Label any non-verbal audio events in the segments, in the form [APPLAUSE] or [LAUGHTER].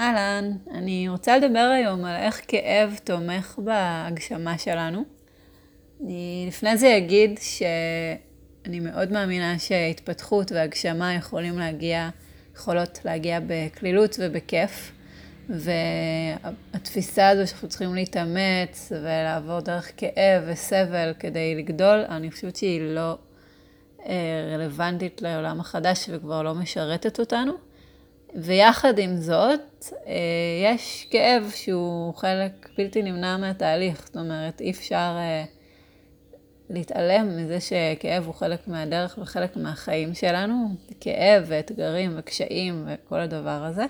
אהלן, אני רוצה לדבר היום על איך כאב תומך בהגשמה שלנו. אני לפני זה אגיד שאני מאוד מאמינה שהתפתחות והגשמה יכולים להגיע, יכולות להגיע בקלילות ובכיף. והתפיסה הזו שאנחנו צריכים להתאמץ ולעבור דרך כאב וסבל כדי לגדול, אני חושבת שהיא לא אה, רלוונטית לעולם החדש וכבר לא משרתת אותנו. ויחד עם זאת, אה, יש כאב שהוא חלק בלתי נמנע מהתהליך. זאת אומרת, אי אפשר אה, להתעלם מזה שכאב הוא חלק מהדרך וחלק מהחיים שלנו. כאב ואתגרים וקשיים וכל הדבר הזה.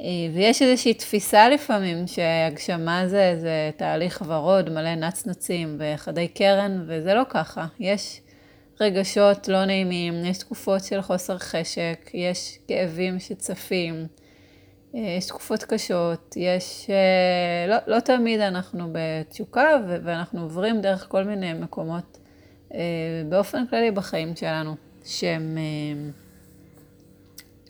אה, ויש איזושהי תפיסה לפעמים שהגשמה זה, זה תהליך ורוד, מלא נצנצים וחדי קרן, וזה לא ככה. יש רגשות לא נעימים, יש תקופות של חוסר חשק, יש כאבים שצפים, אה, יש תקופות קשות, יש... אה, לא, לא תמיד אנחנו בתשוקה ואנחנו עוברים דרך כל מיני מקומות אה, באופן כללי בחיים שלנו, שהם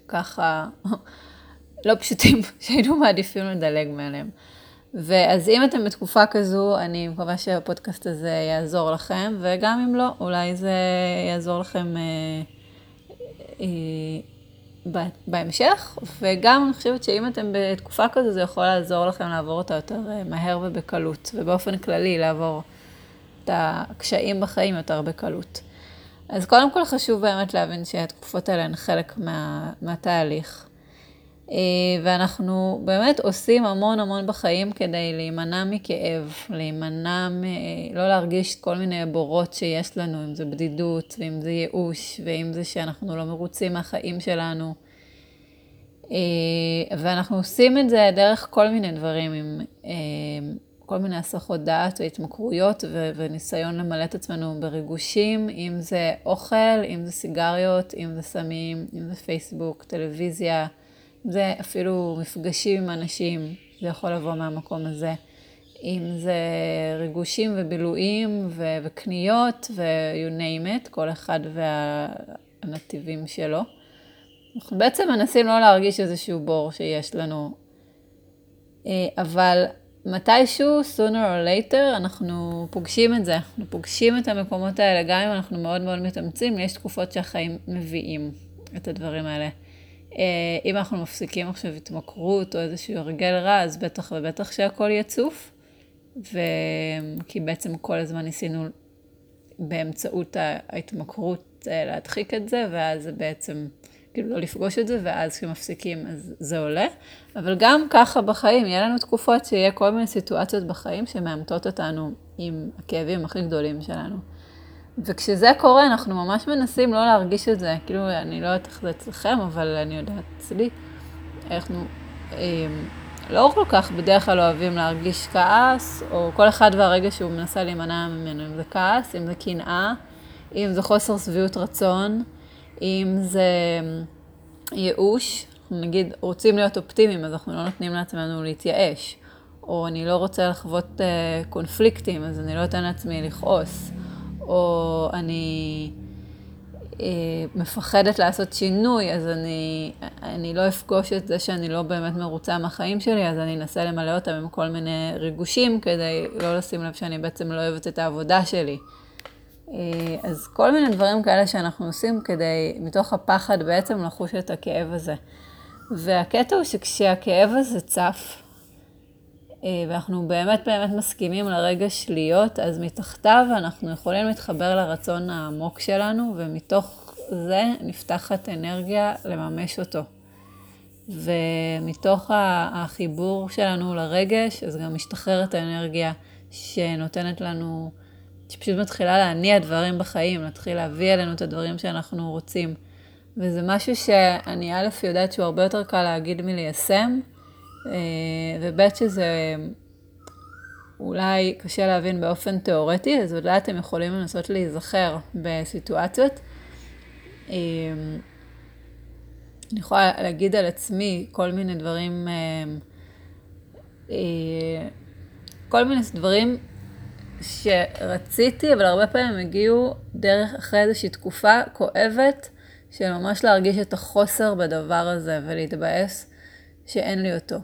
ככה [LAUGHS] לא פשוטים, [LAUGHS] שהיינו מעדיפים לדלג מעליהם. ואז אם אתם בתקופה כזו, אני מקווה שהפודקאסט הזה יעזור לכם, וגם אם לא, אולי זה יעזור לכם אה, אה, בהמשך, וגם אני חושבת שאם אתם בתקופה כזו, זה יכול לעזור לכם לעבור אותה יותר אה, מהר ובקלות, ובאופן כללי לעבור את הקשיים בחיים יותר בקלות. אז קודם כל חשוב באמת להבין שהתקופות האלה הן חלק מה, מהתהליך. אה, ואנחנו באמת עושים המון המון בחיים כדי להימנע מכאב, להימנע, מ... לא להרגיש כל מיני בורות שיש לנו, אם זה בדידות, ואם זה ייאוש, ואם זה שאנחנו לא מרוצים מהחיים שלנו. אה, ואנחנו עושים את זה דרך כל מיני דברים, עם אה, כל מיני הסחות דעת והתמכרויות וניסיון למלא את עצמנו בריגושים, אם זה אוכל, אם זה סיגריות, אם זה סמים, אם זה פייסבוק, טלוויזיה. זה אפילו מפגשים עם אנשים, זה יכול לבוא מהמקום הזה. אם זה ריגושים ובילויים ו- וקניות ו-you name it, כל אחד והנתיבים שלו. אנחנו בעצם מנסים לא להרגיש איזשהו בור שיש לנו, אה, אבל מתישהו, sooner or later, אנחנו פוגשים את זה. אנחנו פוגשים את המקומות האלה, גם אם אנחנו מאוד מאוד מתאמצים, יש תקופות שהחיים מביאים את הדברים האלה. אה, אם אנחנו מפסיקים עכשיו התמכרות או איזשהו הרגל רע, אז בטח ובטח שהכל יצוף. ו... כי בעצם כל הזמן ניסינו באמצעות ההתמכרות אה, להדחיק את זה, ואז זה בעצם, כאילו לא לפגוש את זה, ואז כשמפסיקים אז זה עולה. אבל גם ככה בחיים, יהיה לנו תקופות שיהיה כל מיני סיטואציות בחיים שמאמתות אותנו עם הכאבים הכי גדולים שלנו. וכשזה קורה, אנחנו ממש מנסים לא להרגיש את זה. כאילו, אני לא יודעת איך זה אצלכם, אבל אני יודעת אצלי, אנחנו אה, לא כל כך בדרך כלל אוהבים להרגיש כעס, או כל אחד והרגע שהוא מנסה להימנע ממנו, אם זה כעס, אם זה קנאה, אם זה חוסר שביעות רצון, אם זה אמ, ייאוש. נגיד רוצים להיות אופטימיים, אז אנחנו לא נותנים לעצמנו להתייאש. או אני לא רוצה לחוות אה, קונפליקטים, אז אני לא אתן לעצמי לכעוס. או אני אה, מפחדת לעשות שינוי, אז אני, אני לא אפגוש את זה שאני לא באמת מרוצה מהחיים שלי, אז אני אנסה למלא אותם עם כל מיני ריגושים כדי לא לשים לב שאני בעצם לא אוהבת את העבודה שלי. אה, אז כל מיני דברים כאלה שאנחנו עושים כדי, מתוך הפחד בעצם לחוש את הכאב הזה. והקטע הוא שכשהכאב הזה צף, ואנחנו באמת באמת מסכימים לרגש להיות, אז מתחתיו אנחנו יכולים להתחבר לרצון העמוק שלנו, ומתוך זה נפתחת אנרגיה לממש אותו. ומתוך החיבור שלנו לרגש, אז גם משתחררת האנרגיה שנותנת לנו, שפשוט מתחילה להניע דברים בחיים, להתחיל להביא אלינו את הדברים שאנחנו רוצים. וזה משהו שאני א' יודעת שהוא הרבה יותר קל להגיד מליישם, אה, וב' שזה אולי קשה להבין באופן תיאורטי, אז אולי אתם יכולים לנסות להיזכר בסיטואציות. אה, אני יכולה להגיד על עצמי כל מיני דברים, אה, כל מיני דברים שרציתי, אבל הרבה פעמים הגיעו דרך אחרי איזושהי תקופה כואבת, של ממש להרגיש את החוסר בדבר הזה ולהתבאס שאין לי אותו.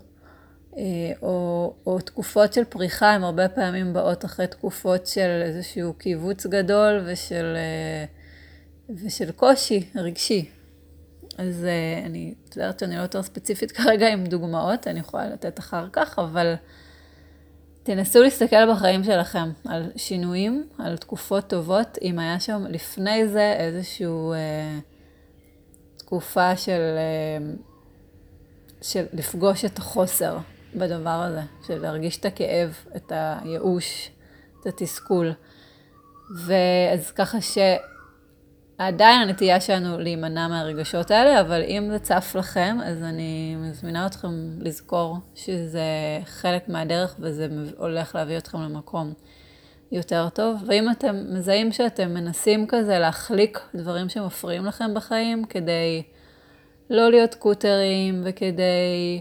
אה, או, או תקופות של פריחה, הן הרבה פעמים באות אחרי תקופות של איזשהו קיבוץ גדול ושל, אה, ושל קושי רגשי. אז אני מצטערת שאני לא יותר ספציפית כרגע עם דוגמאות, אני יכולה לתת אחר כך, אבל תנסו להסתכל בחיים שלכם על שינויים, על תקופות טובות, אם היה שם לפני זה איזשהו אה, תקופה של, אה, של לפגוש את החוסר בדבר הזה, של להרגיש את הכאב, את הייאוש, את התסכול. ואז ככה ש... עדיין הנטייה שלנו להימנע מהרגשות האלה, אבל אם זה צף לכם, אז אני מזמינה אתכם לזכור שזה חלק מהדרך וזה הולך להביא אתכם למקום יותר טוב. ואם אתם מזהים שאתם מנסים כזה להחליק דברים שמפריעים לכם בחיים, כדי לא להיות קוטרים וכדי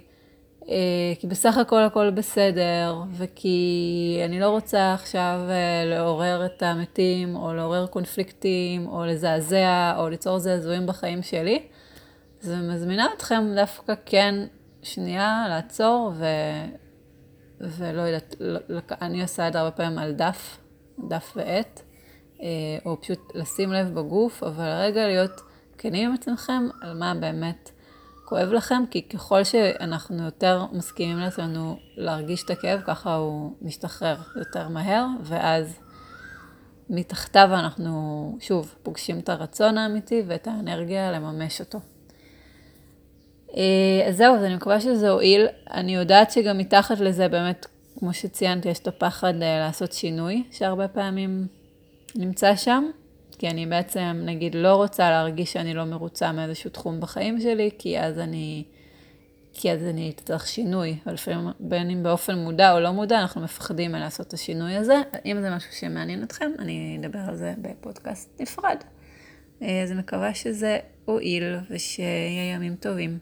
כי בסך הכל הכל בסדר, וכי אני לא רוצה עכשיו אה, לעורר את המתים, או לעורר קונפליקטים, או לזעזע, או ליצור זעזועים בחיים שלי. אז אני מזמינה אתכם דווקא כן שנייה לעצור, ו... ולא יודעת, אני עושה את זה הרבה פעמים על דף, דף ועט, אה, או פשוט לשים לב בגוף, אבל רגע להיות כנים עם עצמכם על מה באמת כואב לכם, כי ככל שאנחנו יותר מסכימים לעצמנו להרגיש את הכאב, ככה הוא משתחרר יותר מהר, ואז מתחתיו אנחנו, שוב, פוגשים את הרצון האמיתי ואת האנרגיה לממש אותו. אה, אז זהו, אז אני מקווה שזה הועיל. אני יודעת שגם מתחת לזה באמת, כמו שציינתי, יש את הפחד אה, לעשות שינוי, שהרבה פעמים נמצא שם. כי אני בעצם, נגיד, לא רוצה להרגיש שאני לא מרוצה מאיזשהו תחום בחיים שלי, כי אז אני, כי אז אני אצטרך שינוי. ולפעמים, בין אם באופן מודע או לא מודע, אנחנו מפחדים מלעשות את השינוי הזה. אם זה משהו שמעניין אתכם, אני אדבר על זה בפודקאסט נפרד. אז אני מקווה שזה הועיל ושיהיה ימים טובים.